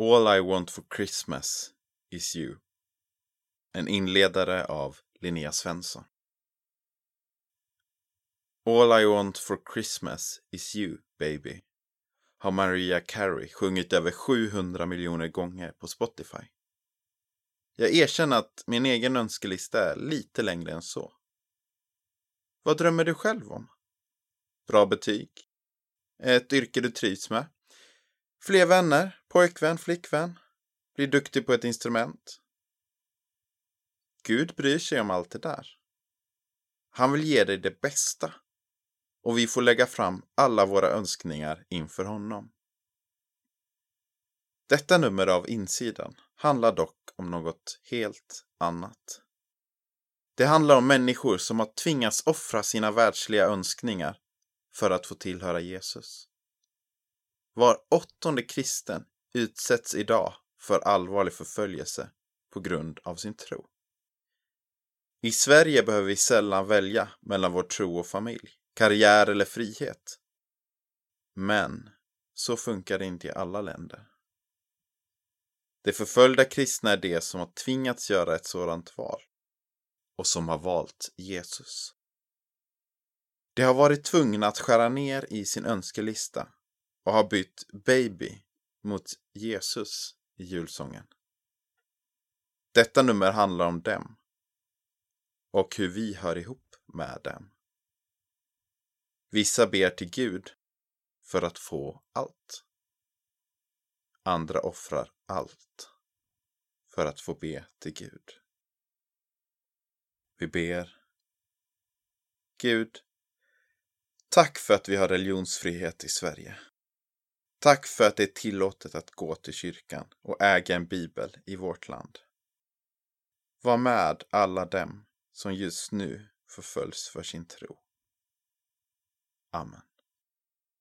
All I want for Christmas is you. En inledare av Linnea Svensson. All I want for Christmas is you, baby. Har Maria Carey sjungit över 700 miljoner gånger på Spotify. Jag erkänner att min egen önskelista är lite längre än så. Vad drömmer du själv om? Bra betyg? Ett yrke du trivs med? Fler vänner? Pojkvän? Flickvän? Bli duktig på ett instrument? Gud bryr sig om allt det där. Han vill ge dig det bästa. Och vi får lägga fram alla våra önskningar inför honom. Detta nummer av Insidan handlar dock om något helt annat. Det handlar om människor som har tvingats offra sina världsliga önskningar för att få tillhöra Jesus. Var åttonde kristen utsätts idag för allvarlig förföljelse på grund av sin tro. I Sverige behöver vi sällan välja mellan vår tro och familj, karriär eller frihet. Men så funkar det inte i alla länder. De förföljda kristna är de som har tvingats göra ett sådant val och som har valt Jesus. De har varit tvungna att skära ner i sin önskelista och har bytt baby mot Jesus i julsången. Detta nummer handlar om dem och hur vi hör ihop med dem. Vissa ber till Gud för att få allt. Andra offrar allt för att få be till Gud. Vi ber. Gud, tack för att vi har religionsfrihet i Sverige. Tack för att det är tillåtet att gå till kyrkan och äga en bibel i vårt land. Var med alla dem som just nu förföljs för sin tro. Amen.